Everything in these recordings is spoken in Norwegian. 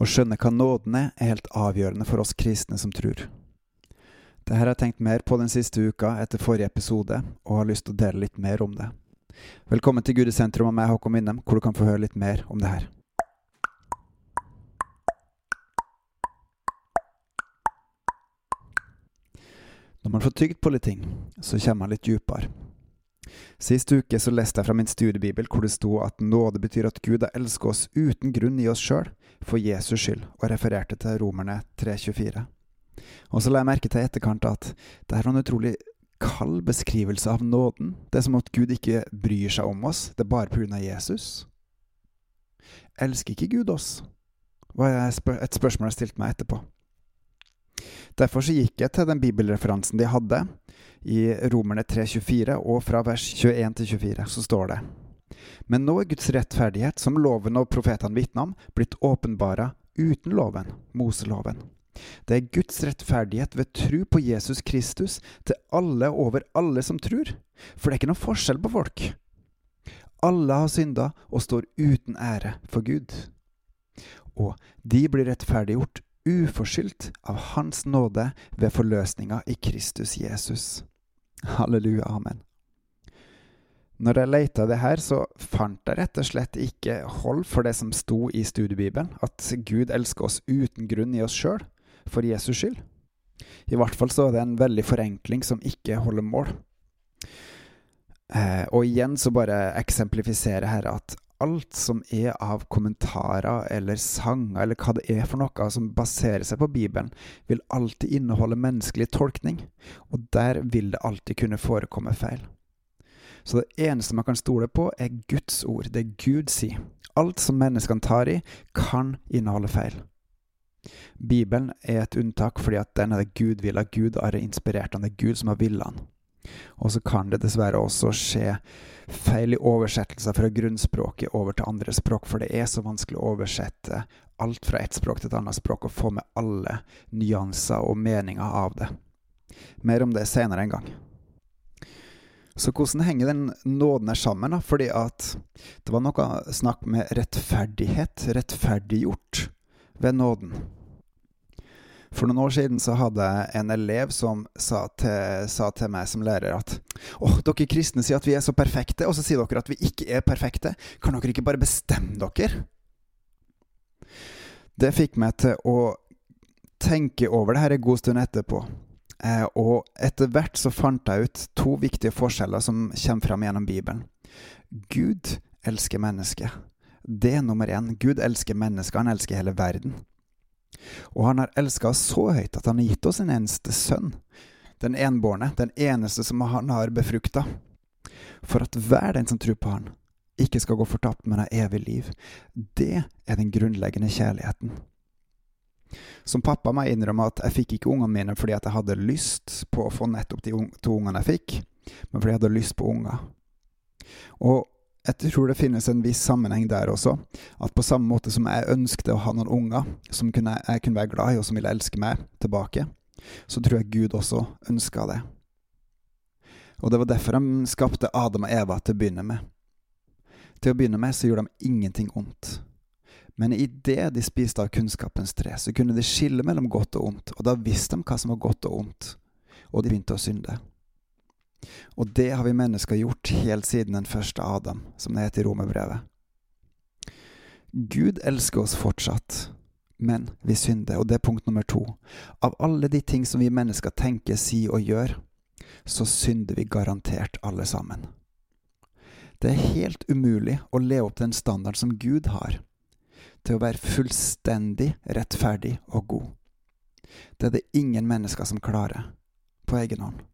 Å skjønne hva nåden er, er helt avgjørende for oss kristne som tror. Dette har jeg tenkt mer på den siste uka etter forrige episode, og har lyst til å dele litt mer om det. Velkommen til Gudesentrum av meg, Håkon Winnem, hvor du kan få høre litt mer om det her. Når man får tygd på litt ting, så kommer man litt dypere. Sist uke så leste jeg fra min studiebibel hvor det sto at nåde betyr at Gud har elsket oss uten grunn i oss sjøl, for Jesus skyld, og refererte til Romerne 3.24. Og så la jeg merke til i etterkant at det er en utrolig kald beskrivelse av nåden. Det er som at Gud ikke bryr seg om oss, det er bare av Jesus. Elsker ikke Gud oss? var et spørsmål jeg stilte meg etterpå. Derfor så gikk jeg til den bibelreferansen de hadde, i Romerne 3,24, og fra vers 21 til 24 så står det Men nå er Guds rettferdighet, som loven og profetene vitner om, blitt åpenbara uten loven, Moseloven. Det er Guds rettferdighet ved tru på Jesus Kristus til alle over alle som tror. For det er ikke noen forskjell på folk. Alle har synda og står uten ære for Gud. Og de blir rettferdiggjort uforskyldt av Hans nåde ved forløsninga i Kristus Jesus. Halleluja, amen. Når jeg leita det her, så fant jeg rett og slett ikke hold for det som sto i studiebibelen, at Gud elsker oss uten grunn i oss sjøl, for Jesus skyld. I hvert fall så er det en veldig forenkling som ikke holder mål. Eh, og igjen så bare eksemplifiserer her at alt som er av kommentarer eller sanger eller hva det er for noe som baserer seg på Bibelen, vil alltid inneholde menneskelig tolkning, og der vil det alltid kunne forekomme feil. Så det eneste man kan stole på, er Guds ord, det Gud sier. Alt som menneskene tar i, kan inneholde feil. Bibelen er et unntak fordi at den er det Gud vil, ha. Gud har inspirert han, det er Gud som har villet han. Og så kan det dessverre også skje feil i oversettelser fra grunnspråket over til andre språk, for det er så vanskelig å oversette alt fra ett språk til et annet språk og få med alle nyanser og meninger av det. Mer om det senere en gang. Så hvordan henger den nåden her sammen? Fordi at det var noe snakk med rettferdighet, rettferdiggjort, ved nåden. For noen år siden så hadde jeg en elev som sa til, sa til meg som lærer at Å, dere kristne sier at vi er så perfekte, og så sier dere at vi ikke er perfekte. Kan dere ikke bare bestemme dere? Det fikk meg til å tenke over det her en god stund etterpå. Eh, og etter hvert så fant jeg ut to viktige forskjeller som kommer fram gjennom Bibelen. Gud elsker mennesket. Det er nummer én. Gud elsker mennesket, han elsker hele verden. Og han har elska oss så høyt at han har gitt oss en eneste sønn, den enbårne, den eneste som han har befrukta, for at hver den som tror på han, ikke skal gå fortapt, men ha evig liv. Det er den grunnleggende kjærligheten. Som pappa må jeg innrømme at jeg fikk ikke ungene mine fordi jeg hadde lyst på å få nettopp de to ungene jeg fikk, men fordi jeg hadde lyst på unger. Og jeg tror det finnes en viss sammenheng der også. At på samme måte som jeg ønsket å ha noen unger som kunne, jeg kunne være glad i, og som ville elske meg tilbake, så tror jeg Gud også ønska det. Og det var derfor de skapte Adam og Eva til å begynne med. Til å begynne med så gjorde de ingenting ondt. Men idet de spiste av kunnskapens tre, så kunne de skille mellom godt og ondt, og da visste de hva som var godt og ondt, og de begynte å synde. Og det har vi mennesker gjort helt siden den første Adam, som det heter i romerbrevet. Gud elsker oss fortsatt, men vi synder, og det er punkt nummer to. Av alle de ting som vi mennesker tenker, sier og gjør, så synder vi garantert alle sammen. Det er helt umulig å leve opp til den standarden som Gud har, til å være fullstendig rettferdig og god. Det er det ingen mennesker som klarer, på egen hånd.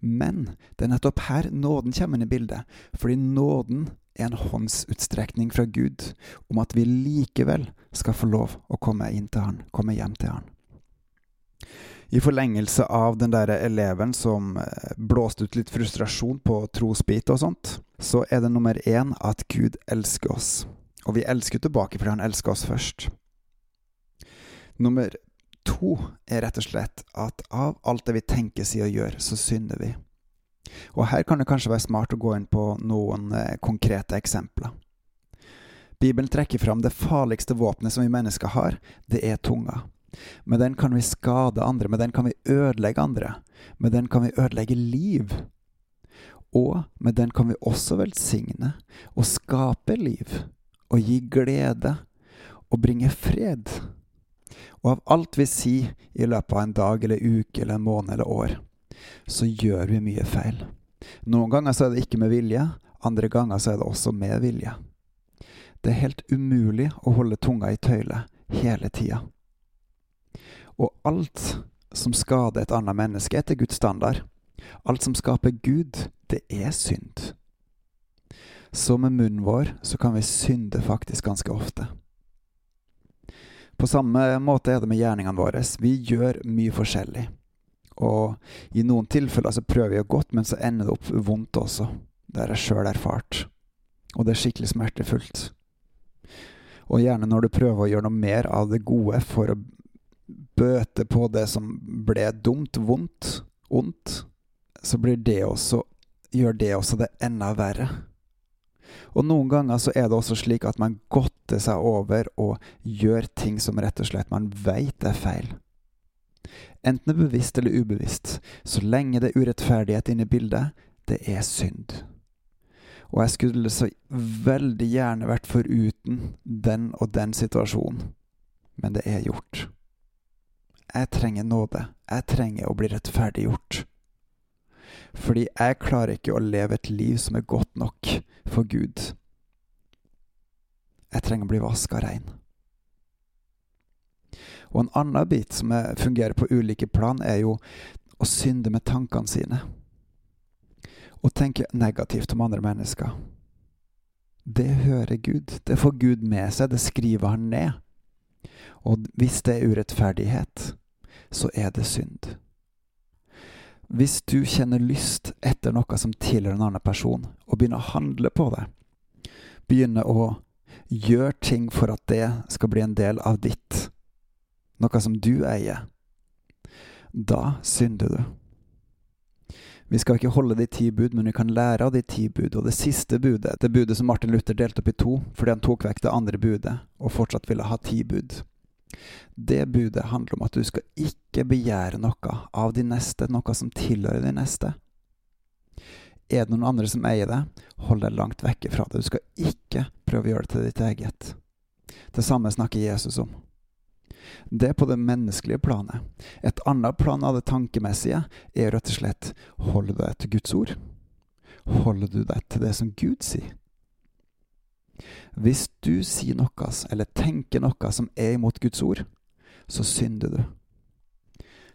Men det er nettopp her nåden kommer inn i bildet, fordi nåden er en håndsutstrekning fra Gud om at vi likevel skal få lov å komme inn til Han, komme hjem til Han. I forlengelse av den der eleven som eh, blåste ut litt frustrasjon på trosbit og sånt, så er det nummer én at Gud elsker oss. Og vi elsker tilbake fordi Han elsker oss først. Nummer to er rett og slett at av alt det vi tenker, sier og gjør, så synder vi. Og her kan det kanskje være smart å gå inn på noen eh, konkrete eksempler. Bibelen trekker fram det farligste våpenet som vi mennesker har, det er tunga. Med den kan vi skade andre, med den kan vi ødelegge andre. Med den kan vi ødelegge liv. Og med den kan vi også velsigne og skape liv, og gi glede og bringe fred. Og av alt vi sier i løpet av en dag eller uke eller en måned eller år, så gjør vi mye feil. Noen ganger så er det ikke med vilje, andre ganger så er det også med vilje. Det er helt umulig å holde tunga i tøylet hele tida. Og alt som skader et annet menneske etter Guds standard, alt som skaper Gud, det er synd. Så med munnen vår så kan vi synde faktisk ganske ofte. På samme måte er det med gjerningene våre. Vi gjør mye forskjellig. Og i noen tilfeller så prøver vi å godt, men så ender det opp vondt også. Det har jeg sjøl erfart. Og det er skikkelig smertefullt. Og gjerne når du prøver å gjøre noe mer av det gode for å bøte på det som ble dumt, vondt, ondt, så blir det også gjør det også det enda verre. Og noen ganger så er det også slik at man godter seg over og gjør ting som rett og slett man veit er feil. Enten det er bevisst eller ubevisst, så lenge det er urettferdighet inne i bildet, det er synd. Og jeg skulle så veldig gjerne vært foruten den og den situasjonen, men det er gjort. Jeg trenger nåde. Jeg trenger å bli rettferdiggjort. Fordi jeg klarer ikke å leve et liv som er godt nok for Gud. Jeg trenger å bli vaska rein. Og en annen bit som fungerer på ulike plan, er jo å synde med tankene sine. Å tenke negativt om andre mennesker. Det hører Gud. Det får Gud med seg. Det skriver han ned. Og hvis det er urettferdighet, så er det synd. Hvis du kjenner lyst etter noe som tilhører en annen person, og begynner å handle på det, begynner å gjøre ting for at det skal bli en del av ditt, noe som du eier, da synder du. Vi skal ikke holde de ti bud, men vi kan lære av de ti bud. Og det siste budet, det budet som Martin Luther delte opp i to, fordi han tok vekk det andre budet, og fortsatt ville ha ti bud. Det budet handler om at du skal ikke begjære noe av de neste, noe som tilhører de neste. Er det noen andre som eier det, hold deg langt vekke fra det. Du skal ikke prøve å gjøre det til ditt eget. Det samme snakker Jesus om. Det er på det menneskelige planet. Et annet plan av det tankemessige er rett og slett holder du deg til Guds ord? Holder du deg til det som Gud sier? Hvis du sier noe, eller tenker noe som er imot Guds ord, så synder du.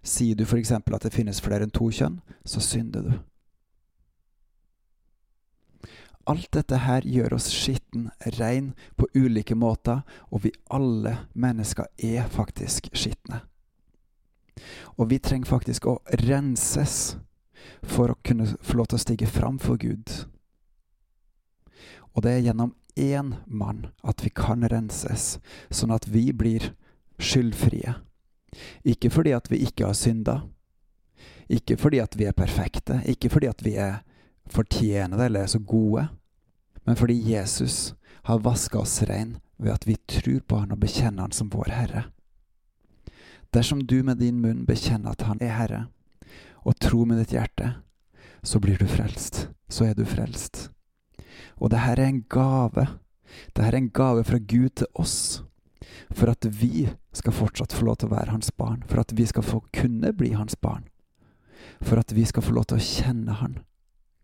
Sier du f.eks. at det finnes flere enn to kjønn, så synder du. Alt dette her gjør oss skitten, rein, på ulike måter, og vi alle mennesker er faktisk skitne. Og vi trenger faktisk å renses for å kunne få lov til å stige fram for Gud. Og det er gjennom én mann at vi kan renses, sånn at vi blir skyldfrie. Ikke fordi at vi ikke har synda, ikke fordi at vi er perfekte, ikke fordi at vi er fortjenede eller er så gode, men fordi Jesus har vaska oss rein ved at vi tror på Han og bekjenner Han som vår Herre. Dersom du med din munn bekjenner at Han er Herre, og tror med ditt hjerte, så blir du frelst. Så er du frelst. Og det her er en gave. Det her er en gave fra Gud til oss. For at vi skal fortsatt få lov til å være hans barn. For at vi skal få kunne bli hans barn. For at vi skal få lov til å kjenne han.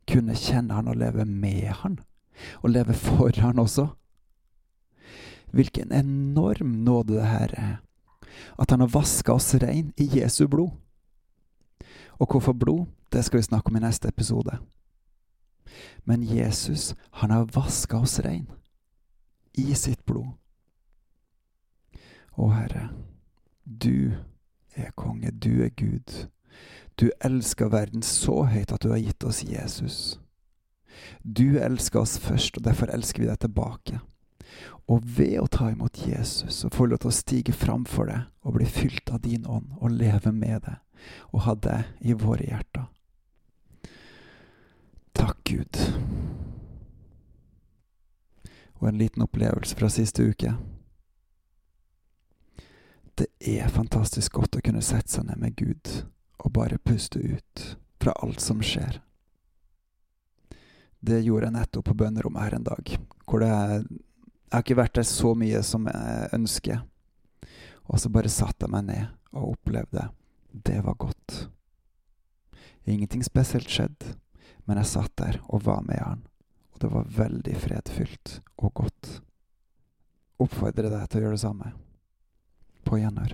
Kunne kjenne han og leve med han. Og leve for han også. Hvilken enorm nåde det her er. At han har vaska oss rein i Jesu blod. Og hvorfor blod? Det skal vi snakke om i neste episode. Men Jesus, han har vaska oss rein i sitt blod. Å Herre, du er konge, du er Gud. Du elsker verden så høyt at du har gitt oss Jesus. Du elsker oss først, og derfor elsker vi deg tilbake. Og ved å ta imot Jesus og få lov til å stige fram for deg og bli fylt av din ånd og leve med deg og ha deg i våre hjerter. Gud. og en liten opplevelse fra siste uke. Det er fantastisk godt å kunne sette seg ned med Gud og bare puste ut fra alt som skjer. Det gjorde jeg nettopp på bønnerommet her en dag, hvor det Jeg har ikke vært der så mye som jeg ønsker. Og så bare satte jeg meg ned og opplevde det var godt. Ingenting spesielt skjedde, men jeg satt der og var med han, og det var veldig fredfylt og godt. Oppfordre deg til å gjøre det samme. På gjenhør.